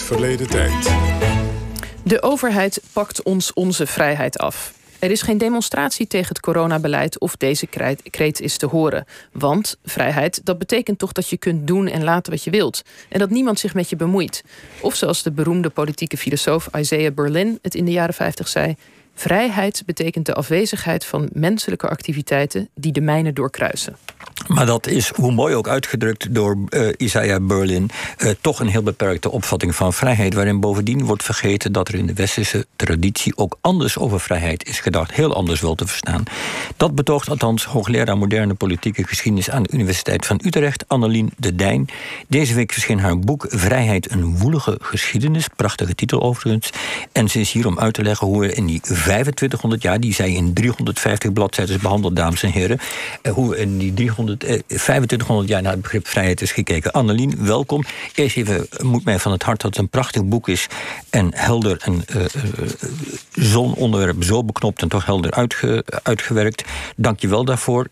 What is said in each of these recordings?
verleden tijd. De overheid pakt ons onze vrijheid af. Er is geen demonstratie tegen het coronabeleid of deze kreet is te horen. Want vrijheid, dat betekent toch dat je kunt doen en laten wat je wilt. En dat niemand zich met je bemoeit. Of zoals de beroemde politieke filosoof Isaiah Berlin het in de jaren 50 zei: Vrijheid betekent de afwezigheid van menselijke activiteiten die de mijnen doorkruisen. Maar dat is, hoe mooi ook uitgedrukt door uh, Isaiah Berlin, uh, toch een heel beperkte opvatting van vrijheid. Waarin bovendien wordt vergeten dat er in de westerse traditie ook anders over vrijheid is gedacht. Heel anders wel te verstaan. Dat betoogt althans hoogleraar moderne politieke geschiedenis aan de Universiteit van Utrecht, Annelien de Dijn. Deze week verscheen haar boek Vrijheid, een woelige geschiedenis. Prachtige titel overigens. En ze is hier om uit te leggen hoe we in die 2500 jaar, die zij in 350 bladzijden behandeld, dames en heren, eh, hoe in die 300 2500 jaar naar het begrip vrijheid is gekeken. Annelien, welkom. Eerst even, moet mij van het hart dat het een prachtig boek is. En helder en zo'n onderwerp zo beknopt en toch helder uitge, uitgewerkt. Dank je wel daarvoor.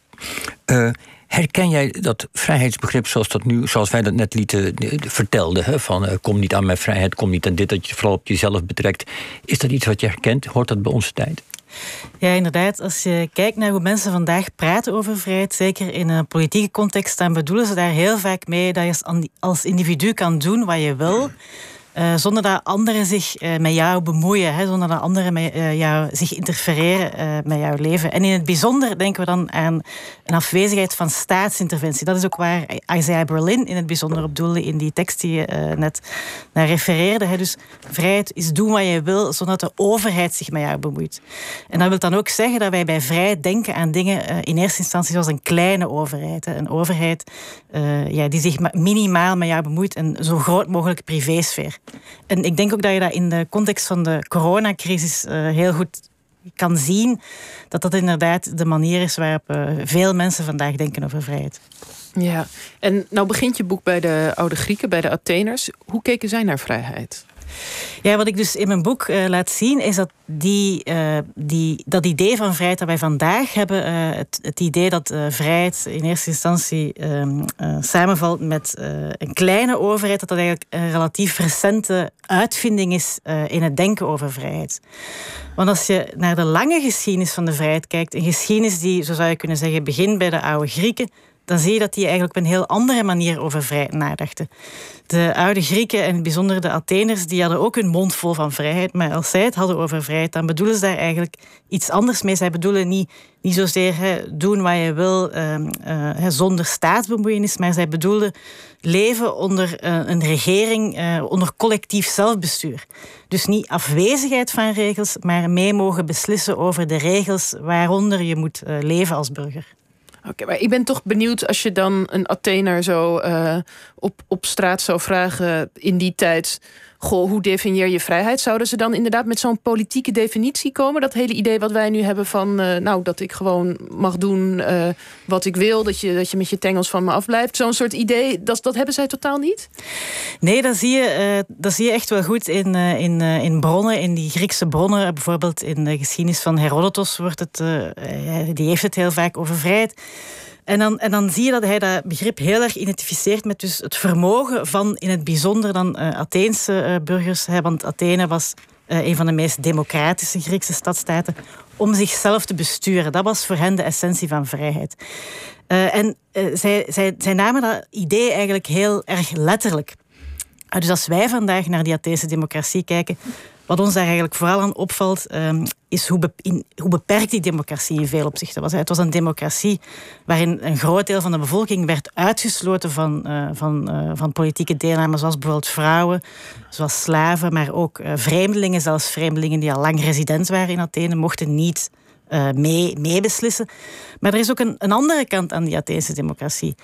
Herken jij dat vrijheidsbegrip zoals, dat nu, zoals wij dat net lieten vertelden? Hè? Van kom niet aan mijn vrijheid, kom niet aan dit, dat je vooral op jezelf betrekt. Is dat iets wat je herkent? Hoort dat bij onze tijd? Ja, inderdaad. Als je kijkt naar hoe mensen vandaag praten over vrijheid, zeker in een politieke context, dan bedoelen ze daar heel vaak mee dat je als individu kan doen wat je wil. Uh, zonder dat anderen zich uh, met jou bemoeien, hè, zonder dat anderen met, uh, jou, zich interfereren met jouw leven. En in het bijzonder denken we dan aan een afwezigheid van staatsinterventie. Dat is ook waar Isaiah Berlin in het bijzonder op doelde in die tekst die je net naar refereerde. Hè. Dus vrijheid is doen wat je wil, zonder dat de overheid zich met jou bemoeit. En dat wil dan ook zeggen dat wij bij vrijheid denken aan dingen in eerste instantie zoals een kleine overheid. Een overheid ja, die zich minimaal met jou bemoeit en zo groot mogelijk privésfeer. En ik denk ook dat je dat in de context van de coronacrisis uh, heel goed kan zien. Dat dat inderdaad de manier is waarop uh, veel mensen vandaag denken over vrijheid. Ja, en nou begint je boek bij de oude Grieken, bij de Atheners. Hoe keken zij naar vrijheid? Ja, wat ik dus in mijn boek uh, laat zien, is dat die, uh, die, dat idee van vrijheid dat wij vandaag hebben, het, het, idee dat vrijheid in eerste instantie ehm, samenvalt met een kleine overheid, dat dat eigenlijk een relatief recente uitvinding is in het denken over vrijheid. Want als je naar de lange geschiedenis van de vrijheid kijkt, een geschiedenis die, zo zou je kunnen zeggen, begint bij de oude Grieken, dan zie je dat die eigenlijk op een heel andere manier over vrijheid nadachten. De oude Grieken en in het bijzonder de Atheners, die hadden ook hun mond vol van vrijheid. Maar als zij het hadden over vrijheid, dan bedoelen ze daar eigenlijk iets anders mee. Zij bedoelen niet, niet zozeer hè, doen wat je wil uh, uh, zonder staatsbemoeienis, maar zij bedoelden leven onder uh, een regering, eh, onder collectief zelfbestuur. Dus niet afwezigheid van regels, maar mee mogen beslissen over de regels waaronder je moet eh, leven als burger. Oké, maar ik ben toch benieuwd als je dan een Athener zo uh, op, op straat zou vragen in die tijd. Goh, hoe definieer je vrijheid? Zouden ze dan inderdaad met zo'n politieke definitie komen? Dat hele idee wat wij nu hebben van, uh, nou, dat ik gewoon mag doen uh, wat ik wil, dat je, dat je met je tengels van me afblijft. Zo'n soort idee, dat, dat hebben zij totaal niet? Nee, dat zie je, uh, dat zie je echt wel goed in, in, in bronnen, in die Griekse bronnen. Bijvoorbeeld in de geschiedenis van Herodotus wordt het, die heeft het heel vaak over vrijheid. En dan, en dan zie je dat hij dat begrip heel erg identificeert met dus het vermogen van in het bijzonder dan uh, Atheense uh, burgers. Hè, want Athene was uh, een van de meest democratische Griekse stadstaten. Om zichzelf te besturen. Dat was voor hen de essentie van vrijheid. en zij, zij, zij namen dat idee eigenlijk heel erg letterlijk. Dus als wij vandaag naar die Atheense democratie kijken, wat ons daar eigenlijk vooral aan opvalt, um, is hoe, beperkt die democratie in veel opzichten was. Het was een democratie waarin een groot deel van de bevolking werd uitgesloten van, uh, van, uh, van politieke deelname, zoals bijvoorbeeld vrouwen, zoals slaven, maar ook uh, vreemdelingen, zelfs vreemdelingen die al lang resident waren in Athene, mochten niet mee, meebeslissen. Maar er is ook een, een andere kant aan die Atheense democratie.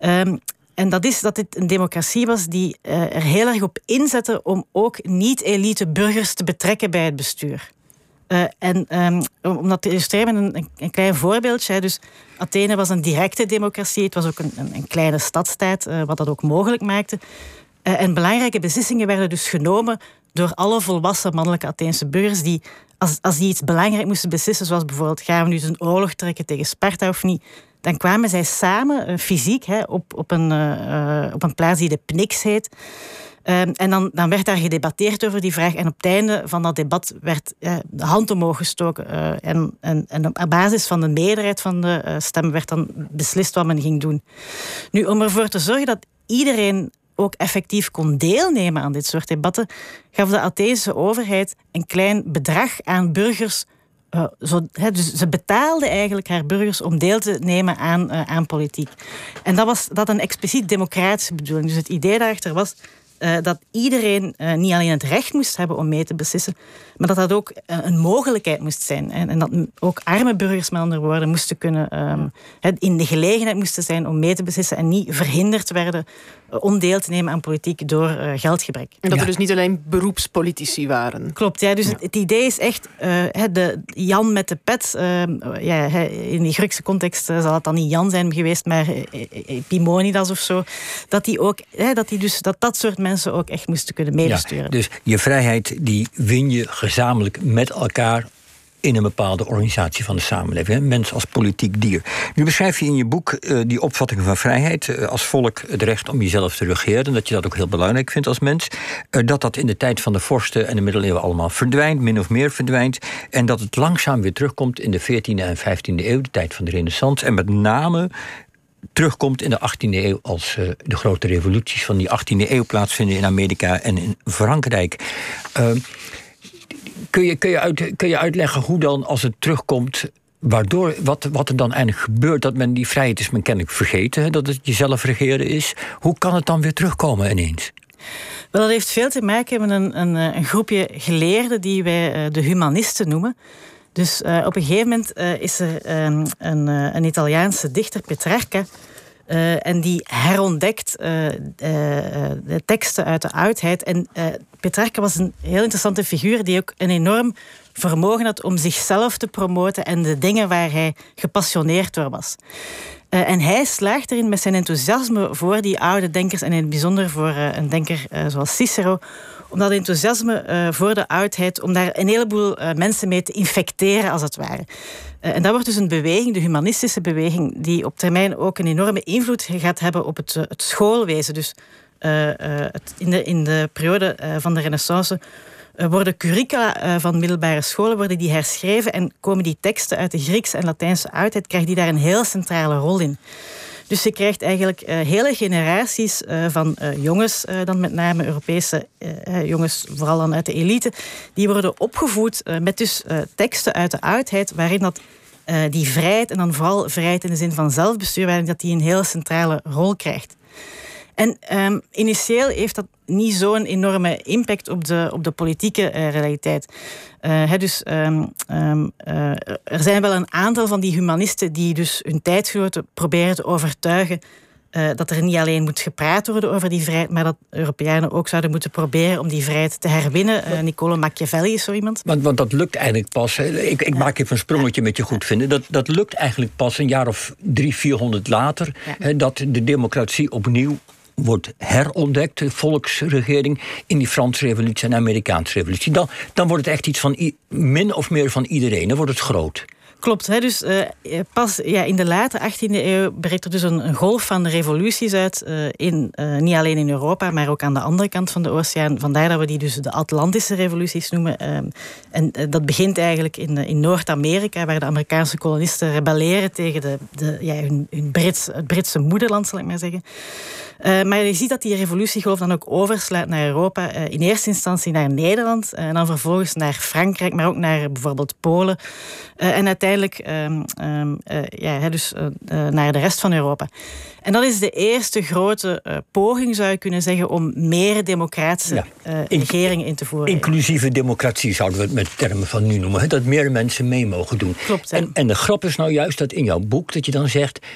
Um, en dat is dat dit een democratie was die uh, er heel erg op inzette om ook niet-elite burgers te betrekken bij het bestuur. Uh, en um, om dat te illustreren met een, een, klein voorbeeldje. Dus Athene was een directe democratie. Het was ook een, een, kleine stadstijd, uh, wat dat ook mogelijk maakte. en belangrijke beslissingen werden dus genomen door alle volwassen mannelijke Atheense burgers die, als, als die iets belangrijk moesten beslissen, zoals bijvoorbeeld gaan we nu een oorlog trekken tegen Sparta of niet, dan kwamen zij samen, uh, fysiek, hè, op, op, een, uh, op een plaats die de Pnix heet. Ehm, en dan, dan werd daar gedebatteerd over die vraag. En op het einde van dat debat werd de hand omhoog gestoken. en, en, en op basis van de meerderheid van de stemmen werd dan beslist wat men ging doen. Nu, om ervoor te zorgen dat iedereen ook effectief kon deelnemen aan dit soort debatten, gaf de Atheense overheid een klein bedrag aan burgers. Uh, zo, dus ze betaalde eigenlijk haar burgers om deel te nemen aan, uh, aan politiek. En dat was dat een expliciet democratische bedoeling. Dus het idee daarachter was uh, dat iedereen uh, niet alleen het recht moest hebben om mee te beslissen, maar dat dat ook uh, een mogelijkheid moest zijn. En, en, dat ook arme burgers, met andere woorden, moesten kunnen, um, in de gelegenheid moesten zijn om mee te beslissen en niet verhinderd werden om deel te nemen aan politiek door geldgebrek. En dat er dus niet alleen beroepspolitici waren. Klopt, ja. Dus het, idee is echt, de Jan met de pet, ehm, ja, in die Griekse context zal het dan niet Jan zijn geweest, maar Epimonidas of zo, dat die ook, dat die dus, dat dat soort mensen mensen ook echt moesten kunnen meebesturen. Ja, dus je vrijheid die win je gezamenlijk met elkaar in een bepaalde organisatie van de samenleving. Mens als politiek dier. Nu beschrijf je in je boek uh, die opvatting van vrijheid uh, als volk het recht om jezelf te regeren. Dat je dat ook heel belangrijk vindt als mens. Uh, dat dat in de tijd van de vorsten en de middeleeuwen allemaal verdwijnt, min of meer verdwijnt. En dat het langzaam weer terugkomt in de 14e en 15e eeuw, de tijd van de Renaissance. En met name terugkomt in de 18e eeuw als uh, de grote revoluties van die 18e eeuw plaatsvinden in Amerika en in Frankrijk. Uh, kun, je, kun, je uit, kun je uitleggen hoe dan, als het terugkomt, waardoor, wat, wat er dan eigenlijk gebeurt, dat men die vrijheid is men kennelijk vergeten, dat het jezelf regeren is. Hoe kan het dan weer terugkomen ineens? Wel, dat heeft veel te maken met een, een, een groepje geleerden die wij uh, de humanisten noemen. Dus uh, op een gegeven moment uh, is er um, een, uh, een, Italiaanse dichter, Petrarca, en die herontdekt de teksten uit de oudheid. En Petrarca was een heel interessante figuur die ook een enorm vermogen had om zichzelf te promoten en de dingen waar hij gepassioneerd door was. en hij slaagt erin met zijn enthousiasme voor die oude denkers en in het bijzonder voor een denker zoals Cicero om dat enthousiasme uh, voor de oudheid, om daar een heleboel uh, mensen mee te infecteren, als het ware. Uh, en dat wordt dus een beweging, de humanistische beweging, die op termijn ook een enorme invloed gaat hebben op het, het schoolwezen. Dus het, in, de, in de periode van de renaissance worden curricula van middelbare scholen worden die herschreven en komen die teksten uit de Griekse en Latijnse oudheid, krijgt die daar een heel centrale rol in. Dus je krijgt eigenlijk uh, hele generaties uh, van uh, jongens, dan met name Europese jongens, vooral dan uit de elite, die worden opgevoed met dus teksten uit de oudheid, waarin dat die vrijheid, en dan vooral vrijheid in de zin van zelfbestuur, waarin dat die een heel centrale rol krijgt. En um, initieel heeft dat niet zo'n enorme impact op de, op de politieke uh, realiteit. Uh, dus um, um, uh, er zijn wel een aantal van die humanisten die dus hun tijdgenoten proberen te overtuigen dat er niet alleen moet gepraat worden over die vrijheid, maar dat Europeanen ook zouden moeten proberen om die vrijheid te herwinnen. Niccolo Machiavelli is zo iemand. Want, want dat lukt eigenlijk pas. Ik, ik maak even een sprongetje met je goed vinden. Dat, dat lukt eigenlijk pas een jaar of drie, vierhonderd later. Ja. dat de democratie opnieuw wordt herontdekt, de volksregering, in die Franse revolutie en de Amerikaanse revolutie. Dan, dan wordt het echt iets van min of meer van iedereen. Dan wordt het groot. Klopt. Hè? Dus uh, pas ja, in de late 18e eeuw breekt er dus een, golf van revoluties uit. Uh, in, niet alleen in Europa, maar ook aan de andere kant van de oceaan. Vandaar dat we die dus de Atlantische revoluties noemen. Ehm, en dat begint eigenlijk in, in Noord-Amerika, waar de Amerikaanse kolonisten rebelleren tegen de, de, ja, hun, hun Brits, het Britse moederland, zal ik maar zeggen. maar je ziet dat die revolutiegolf dan ook overslaat naar Europa. in eerste instantie naar Nederland en dan vervolgens naar Frankrijk, maar ook naar bijvoorbeeld Polen. en uiteindelijk uiteindelijk um, uh, ja, dus, uh, naar de rest van Europa. En dat is de eerste grote uh, poging, zou je kunnen zeggen, om meer democratische ja. regeringen in te voeren. Inclusieve democratie zouden we het met termen van nu noemen. Dat meer mensen mee mogen doen. Klopt. En, en de grap is nou juist dat in jouw boek dat je dan zegt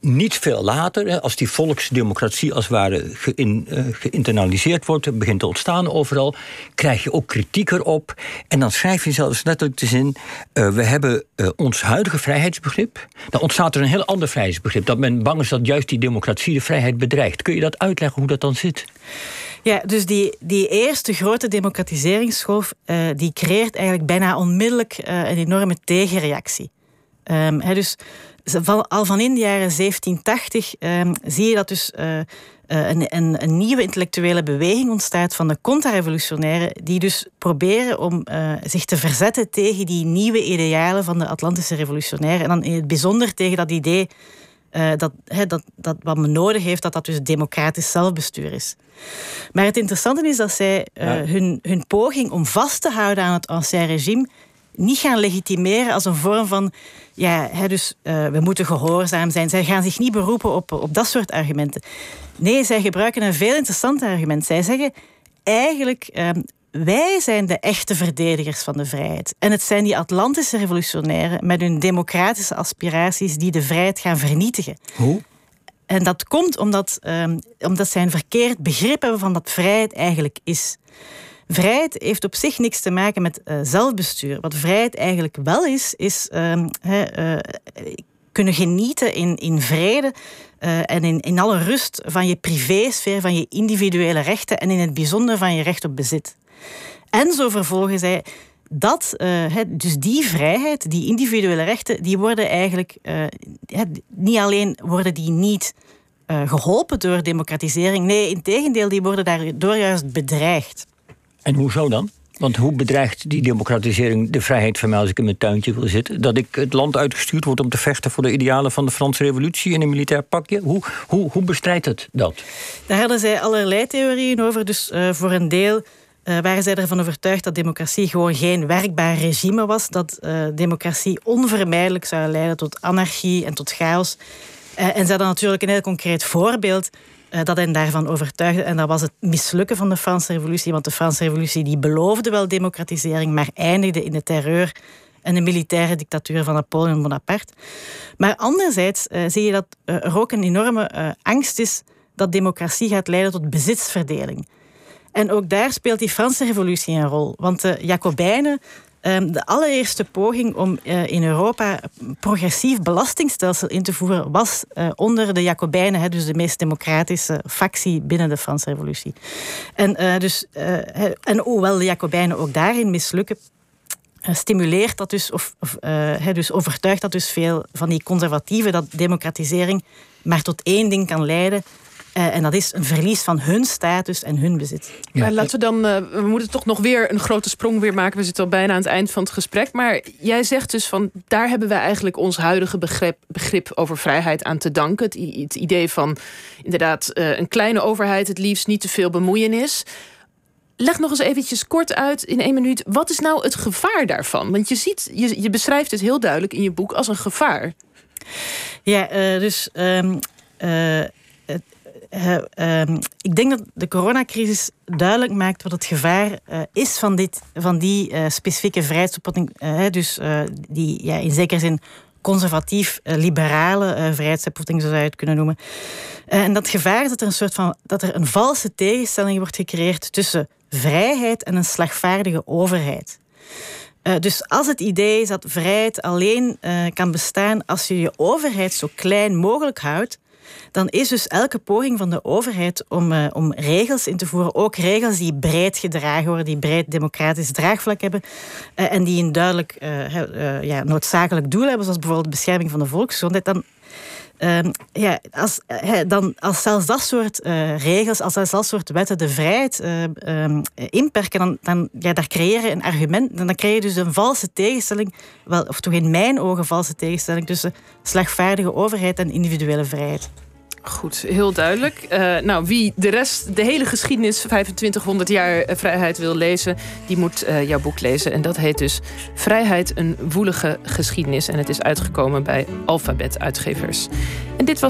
niet veel later, als die volksdemocratie als het ware uh, geïnternaliseerd wordt, begint te ontstaan overal, krijg je ook kritiek erop. En dan schrijf je zelfs letterlijk de zin: uh, we hebben uh, ons huidige vrijheidsbegrip. Dan ontstaat er een heel ander vrijheidsbegrip. Dat men bang is dat juist die democratie de vrijheid bedreigt. Kun je dat uitleggen hoe dat dan zit? Ja, dus die, die eerste grote democratiseringsgolf, die creëert eigenlijk bijna onmiddellijk een enorme tegenreactie. Um, he, dus al van in de jaren 1780 um, zie je dat dus uh, een, een, een, nieuwe intellectuele beweging ontstaat van de contra-revolutionairen, die dus proberen om zich te verzetten tegen die nieuwe idealen van de Atlantische revolutionairen. En dan in het bijzonder tegen dat idee uh, dat, dat, dat wat men nodig heeft, dat dat dus democratisch zelfbestuur is. Maar het interessante is dat zij uh, hun, hun poging om vast te houden aan het ancien regime niet gaan legitimeren als een vorm van, ja, hè, dus uh, we moeten gehoorzaam zijn. Zij gaan zich niet beroepen op, op dat soort argumenten. Nee, zij gebruiken een veel interessanter argument. Zij zeggen, eigenlijk ehm, wij zijn de echte verdedigers van de vrijheid. En het zijn die Atlantische revolutionairen met hun democratische aspiraties die de vrijheid gaan vernietigen. Hoe? En dat komt omdat, um, omdat zij een verkeerd begrip hebben van wat vrijheid eigenlijk is. Vrijheid heeft op zich niks te maken met uh, zelfbestuur. Wat vrijheid eigenlijk wel is, is he, uh, kunnen genieten in, in vrede uh, en in, in alle rust van je privésfeer, van je individuele rechten en in het bijzonder van je recht op bezit. En zo vervolgen zij dat, dus die vrijheid, die individuele rechten, die worden eigenlijk niet alleen worden die niet geholpen door democratisering, nee, in tegendeel, die worden daardoor juist bedreigd. En hoezo dan? Want hoe bedreigt die democratisering de vrijheid van mij als ik in mijn tuintje wil zitten? Dat ik het land uitgestuurd word om te vechten voor de idealen van de Franse revolutie in een militair pakje? Hoe, hoe, hoe bestrijdt het dat? Daar hadden zij allerlei theorieën over. Dus uh, voor een deel uh, waren zij ervan overtuigd dat democratie gewoon geen werkbaar regime was. Dat uh, democratie onvermijdelijk zou leiden tot anarchie en tot chaos. En ze hadden natuurlijk een heel concreet voorbeeld dat hen daarvan overtuigde. En dat was het mislukken van de Franse revolutie. Want de Franse revolutie die beloofde wel democratisering, maar eindigde in de terreur en de militaire dictatuur van Napoleon Bonaparte. Maar anderzijds zie je dat er ook een enorme angst is dat democratie gaat leiden tot bezitsverdeling. En ook daar speelt die Franse revolutie een rol. Want de Jacobijnen, de allereerste poging om eh, in Europa progressief belastingstelsel in te voeren, was eh, onder de Jacobijnen, dus de meest democratische factie binnen de Franse revolutie. En, uh, dus, en hoewel de Jacobijnen ook daarin mislukken, stimuleert dat dus, of, of dus overtuigt dat dus veel van die conservatieven dat democratisering maar tot één ding kan leiden uh, en dat is een verlies van hun status en hun bezit. Ja. Maar laten we dan, uh, we moeten toch nog weer een grote sprong weer maken. We zitten al bijna aan het eind van het gesprek. Maar jij zegt dus van, daar hebben wij eigenlijk ons huidige begrip, begrip over vrijheid aan te danken. Het, het idee van inderdaad uh, een kleine overheid, het liefst niet te veel bemoeienis. Leg nog eens eventjes kort uit in één minuut. Wat is nou het gevaar daarvan? Want je ziet, je, je beschrijft het heel duidelijk in je boek als een gevaar. Ja, dus um, uh, uh, ik denk dat de coronacrisis duidelijk maakt wat het gevaar uh, is van, dit, van die uh, specifieke vrijheidsopvatting. dus die ja, in zekere zin conservatief-liberale vrijheidsopvatting, zo zou je het kunnen noemen. en dat gevaar is dat er een soort van dat er een valse tegenstelling wordt gecreëerd tussen vrijheid en een slagvaardige overheid. dus als het idee is dat vrijheid alleen kan bestaan als je je overheid zo klein mogelijk houdt, dan is dus elke poging van de overheid om, uh, om regels in te voeren, ook regels die breed gedragen worden, die breed democratisch draagvlak hebben uh, en die een duidelijk uh, ja, noodzakelijk doel hebben, zoals bijvoorbeeld bescherming van de volksgezondheid, dan Uh, ja, als, dan, als zelfs dat soort uh, regels, als zelfs dat soort wetten de vrijheid uh, um, inperken, dan, dan ja, daar creëer je een argument. Dan creëer je dus een valse tegenstelling, wel, of toch in mijn ogen valse tegenstelling, tussen slagvaardige overheid en individuele vrijheid. Goed, heel duidelijk. Uh, nou, wie de rest, de hele geschiedenis, 2500 jaar eh, vrijheid wil lezen, die moet uh, jouw boek lezen. En dat heet dus Vrijheid, een woelige geschiedenis. En het is uitgekomen bij Alphabet Uitgevers. En dit was